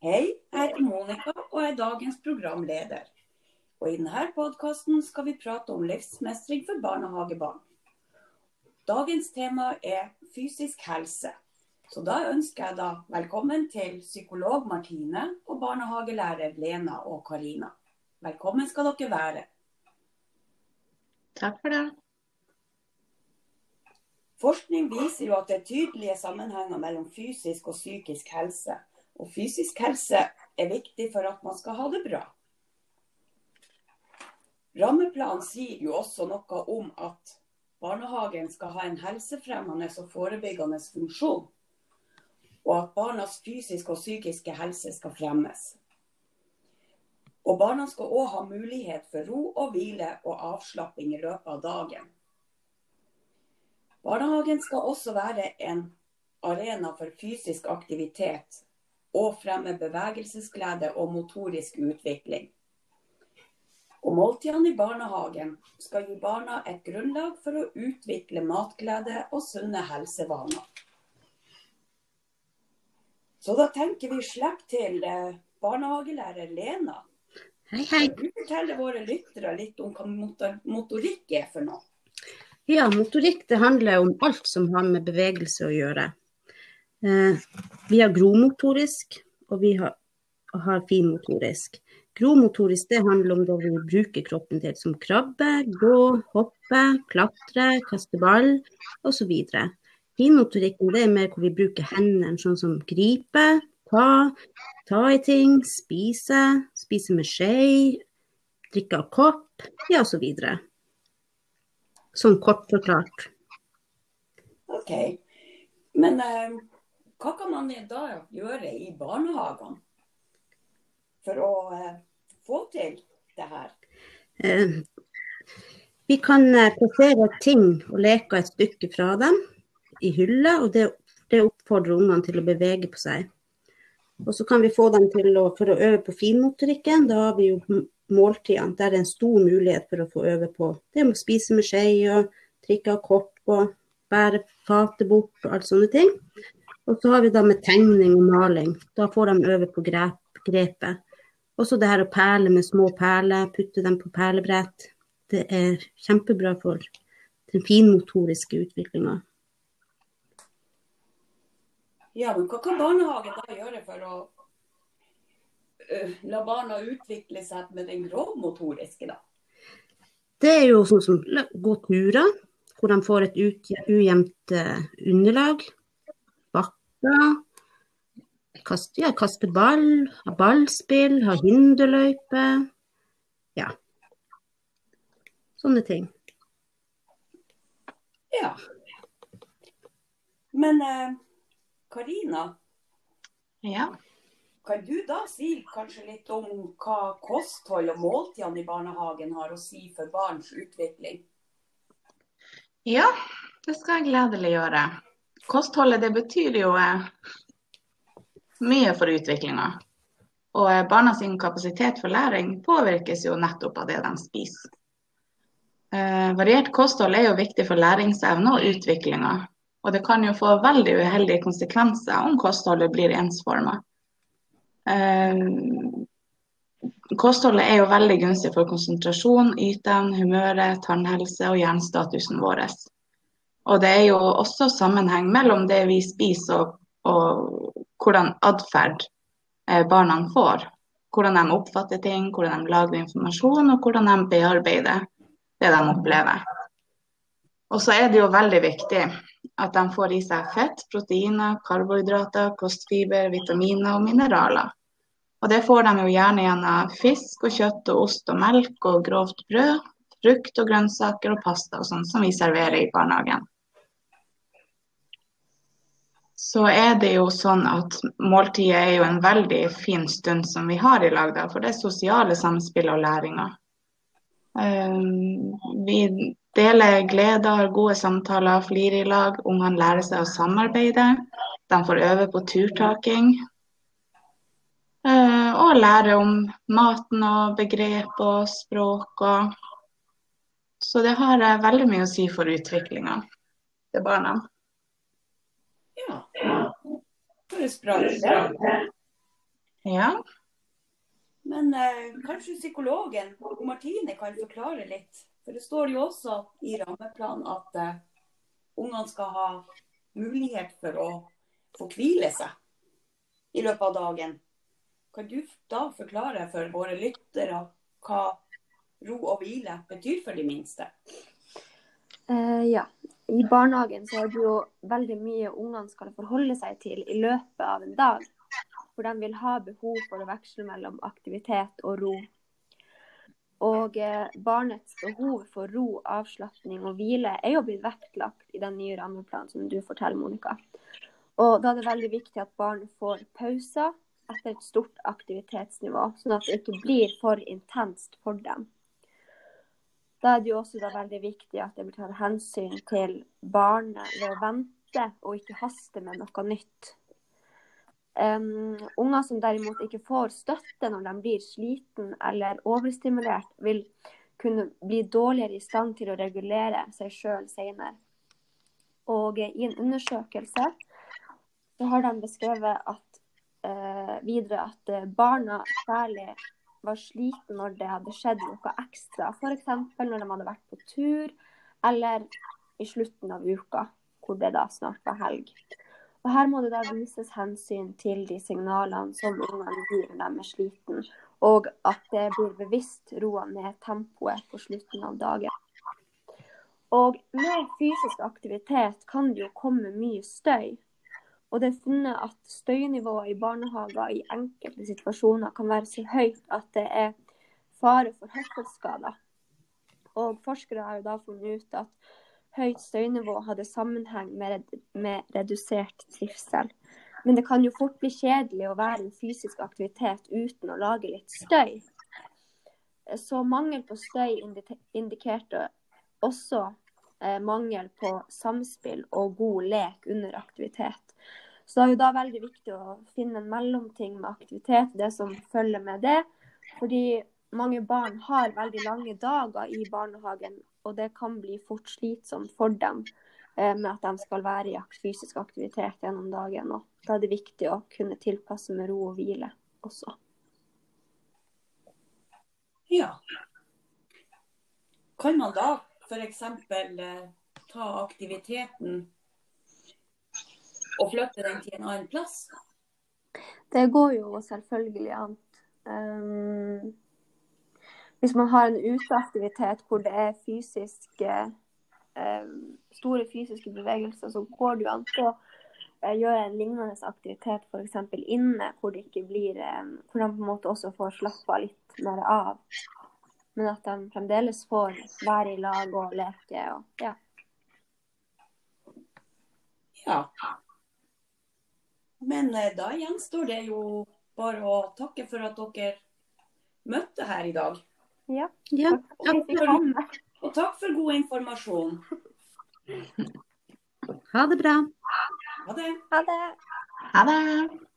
Hei, jeg heter Monica og er dagens programleder. Og I denne podkasten skal vi prate om livsmestring for barnehagebarn. Dagens tema er fysisk helse. Så da ønsker jeg da velkommen til psykolog Martine og barnehagelærer Lena og Karina. Velkommen skal dere være. Takk for det. Forskning viser jo at det er tydelige sammenhenger mellom fysisk og psykisk helse. Og fysisk helse er viktig for at man skal ha det bra. Rammeplanen sier jo også noe om at barnehagen skal ha en helsefremmende og forebyggende funksjon. Og at barnas fysiske og psykiske helse skal fremmes. Og barna skal òg ha mulighet for ro og hvile og avslapping i løpet av dagen. Barnehagen skal også være en arena for fysisk aktivitet og fremme bevegelsesglede og motorisk utvikling. Og Måltidene i barnehagen skal gi barna et grunnlag for å utvikle matglede og sunne helsevaner. Så da tenker vi slipp til eh, barnehagelærer Lena. Hei, hei. Du fortelle våre lyttere litt om hva motorikk er for noe? Ja, motorikk det handler om alt som har med bevegelse å gjøre. Eh, vi har gromotorisk, og vi har, har finmotorisk. Gromotorisk det handler om da vi bruker kroppen til som krabbe, gå, hoppe, klatre, kaste ball osv. Finmotorikken det er mer hvor vi bruker hendene, sånn som gripe, ta, ta i ting, spise, spise med skje, drikke av kopp, ja osv. Så sånn kort forklart. OK. Men uh hva kan man da gjøre i barnehagene for å eh, få til det her? Eh, vi kan eh, plassere ting og leker et stykke fra dem i hylle, og det, det oppfordrer ungene til å bevege på seg. Og så kan vi få dem til å, for å øve på finmotorikken. Da har vi jo måltidene. Der er en stor mulighet for å få øve på det med å spise med skje og trikke av kopp og bære fatet bort og alt sånne ting. Og så har vi da med tegning og maling. Da får de øve på grep, grepet. Også det her å perle med små perler, putte dem på perlebrett. Det er kjempebra for den finmotoriske utviklinga. Ja, men hva kan barnehagen da gjøre for å uh, la barna utvikle seg med den grovmotoriske, da? Det er jo sånn som gå turer, hvor de får et ujevnt uh, underlag. Ja. Kaste, ja, kaste ball, ha ballspill, ha hinderløype. Ja. Sånne ting. Ja. Men eh, Karina, ja. kan du da si kanskje litt om hva kosthold og måltidene i barnehagen har å si for barns utvikling? Ja, det skal jeg gledelig gjøre kostholdet det betyr jo eh, mye for utviklinga. Og eh, barna sin kapasitet for læring påvirkes jo nettopp av det de spiser. Eh, variert kosthold er jo viktig for læringsevne og utviklinga. Og det kan jo få veldig uheldige konsekvenser om kostholdet blir ensforma. Kostholdet er jo veldig gunstig for konsentrasjon, yten, humøret, tannhelse og hjernestatusen vår. Og det er jo også sammenheng mellom det vi spiser og, og hvordan atferd eh, barna får. Hvordan de oppfatter ting, hvordan de lager informasjon og hvordan de bearbeider det de opplever. Og så er det jo veldig viktig at de får i seg fett, proteiner, karbohydrater, kostfiber, vitaminer og mineraler. Og det får de jo gjerne gjennom fisk og kjøtt og ost og melk og grovt brød, frukt og grønnsaker og pasta og sånn som vi serverer i barnehagen. Så er det jo sånn at måltidet er jo en veldig fin stund som vi har i lag da, for det er sosiale samspill og læringa. Um, vi deler gleder, gode samtaler, flirer i lag. Ungene lærer seg å samarbeide. De får øve på turtaking. Uh, og lære om maten og begrep og språk og Så det har veldig mye å si for utviklinga til barna. Ja, høres bra ut. Ja. Men eh, kanskje psykologen og Martine kan forklare litt. For det står jo også i rammeplanen at eh, ungene skal ha mulighet for å få hvile seg i løpet av dagen. Kan du da forklare for våre lyttere hva ro og hvile betyr for de minste? Eh, ja. I barnehagen så er det jo veldig mye ungene skal forholde seg til i løpet av en dag. For de vil ha behov for å veksle mellom aktivitet og ro. Og eh, barnets behov for ro, avslapning og hvile er jo blitt vektlagt i den nye rammeplanen som du forteller, Monica. Og da er det veldig viktig at barn får pauser etter et stort aktivitetsnivå, sånn at det ikke blir for intenst for dem. Da er det jo også veldig viktig at det blir tatt hensyn til barnet ved å vente og ikke haste med noe nytt. Um, unger som derimot ikke får støtte når de blir sliten eller overstimulert, vil kunne bli dårligere i stand til å regulere seg sjøl senere. Og i en undersøkelse så har de beskrevet at, uh, videre at eh, barna særlig var sliten når det hadde skjedd noe ekstra. F.eks. når de hadde vært på tur, eller i slutten av uka, hvor det da snart var helg. Og Her må det da vises hensyn til de signalene som ungene gir når de er sliten, og at det blir bevisst roa ned tempoet på slutten av dagen. Og med fysisk aktivitet kan det jo komme mye støy. Og det er funnet at støynivået i barnehager i enkelte situasjoner kan være så høyt at det er fare for hørselsskader. Og forskere har jo da funnet ut at høyt støynivå hadde sammenheng med, med redusert trivsel. Men det kan jo fort bli kjedelig å være i fysisk aktivitet uten å lage litt støy. Så mangel på støy indikerte også mangel på samspill og god lek under aktivitet. Så det er jo da veldig viktig å finne en mellomting med aktivitet, det som følger med det. Fordi mange barn har veldig lange dager i barnehagen, og det kan bli fort slitsomt for dem eh, med at de skal være i fysisk aktivitet gjennom dagen. Og da er det viktig å kunne tilpasse med ro og hvile også. Ja. Kan man da f.eks. Eh, ta aktiviteten og flytte den til en annen plass? Det går jo selvfølgelig an. Um, hvis man har en uteaktivitet hvor det er fysiske, um, store fysiske bevegelser, så går det jo an å gjøre en lignende aktivitet f.eks. inne, hvor, det ikke blir, um, hvor man på en måte også får slappa litt mer av. Men at de fremdeles får være i lag og leke. Og, ja. ja. Men eh, da gjenstår det jo bare å takke for at dere møtte her i dag. Ja. ja. Takk for, og takk for god informasjon. Ha det bra. Ha det. Ha det. Ha det.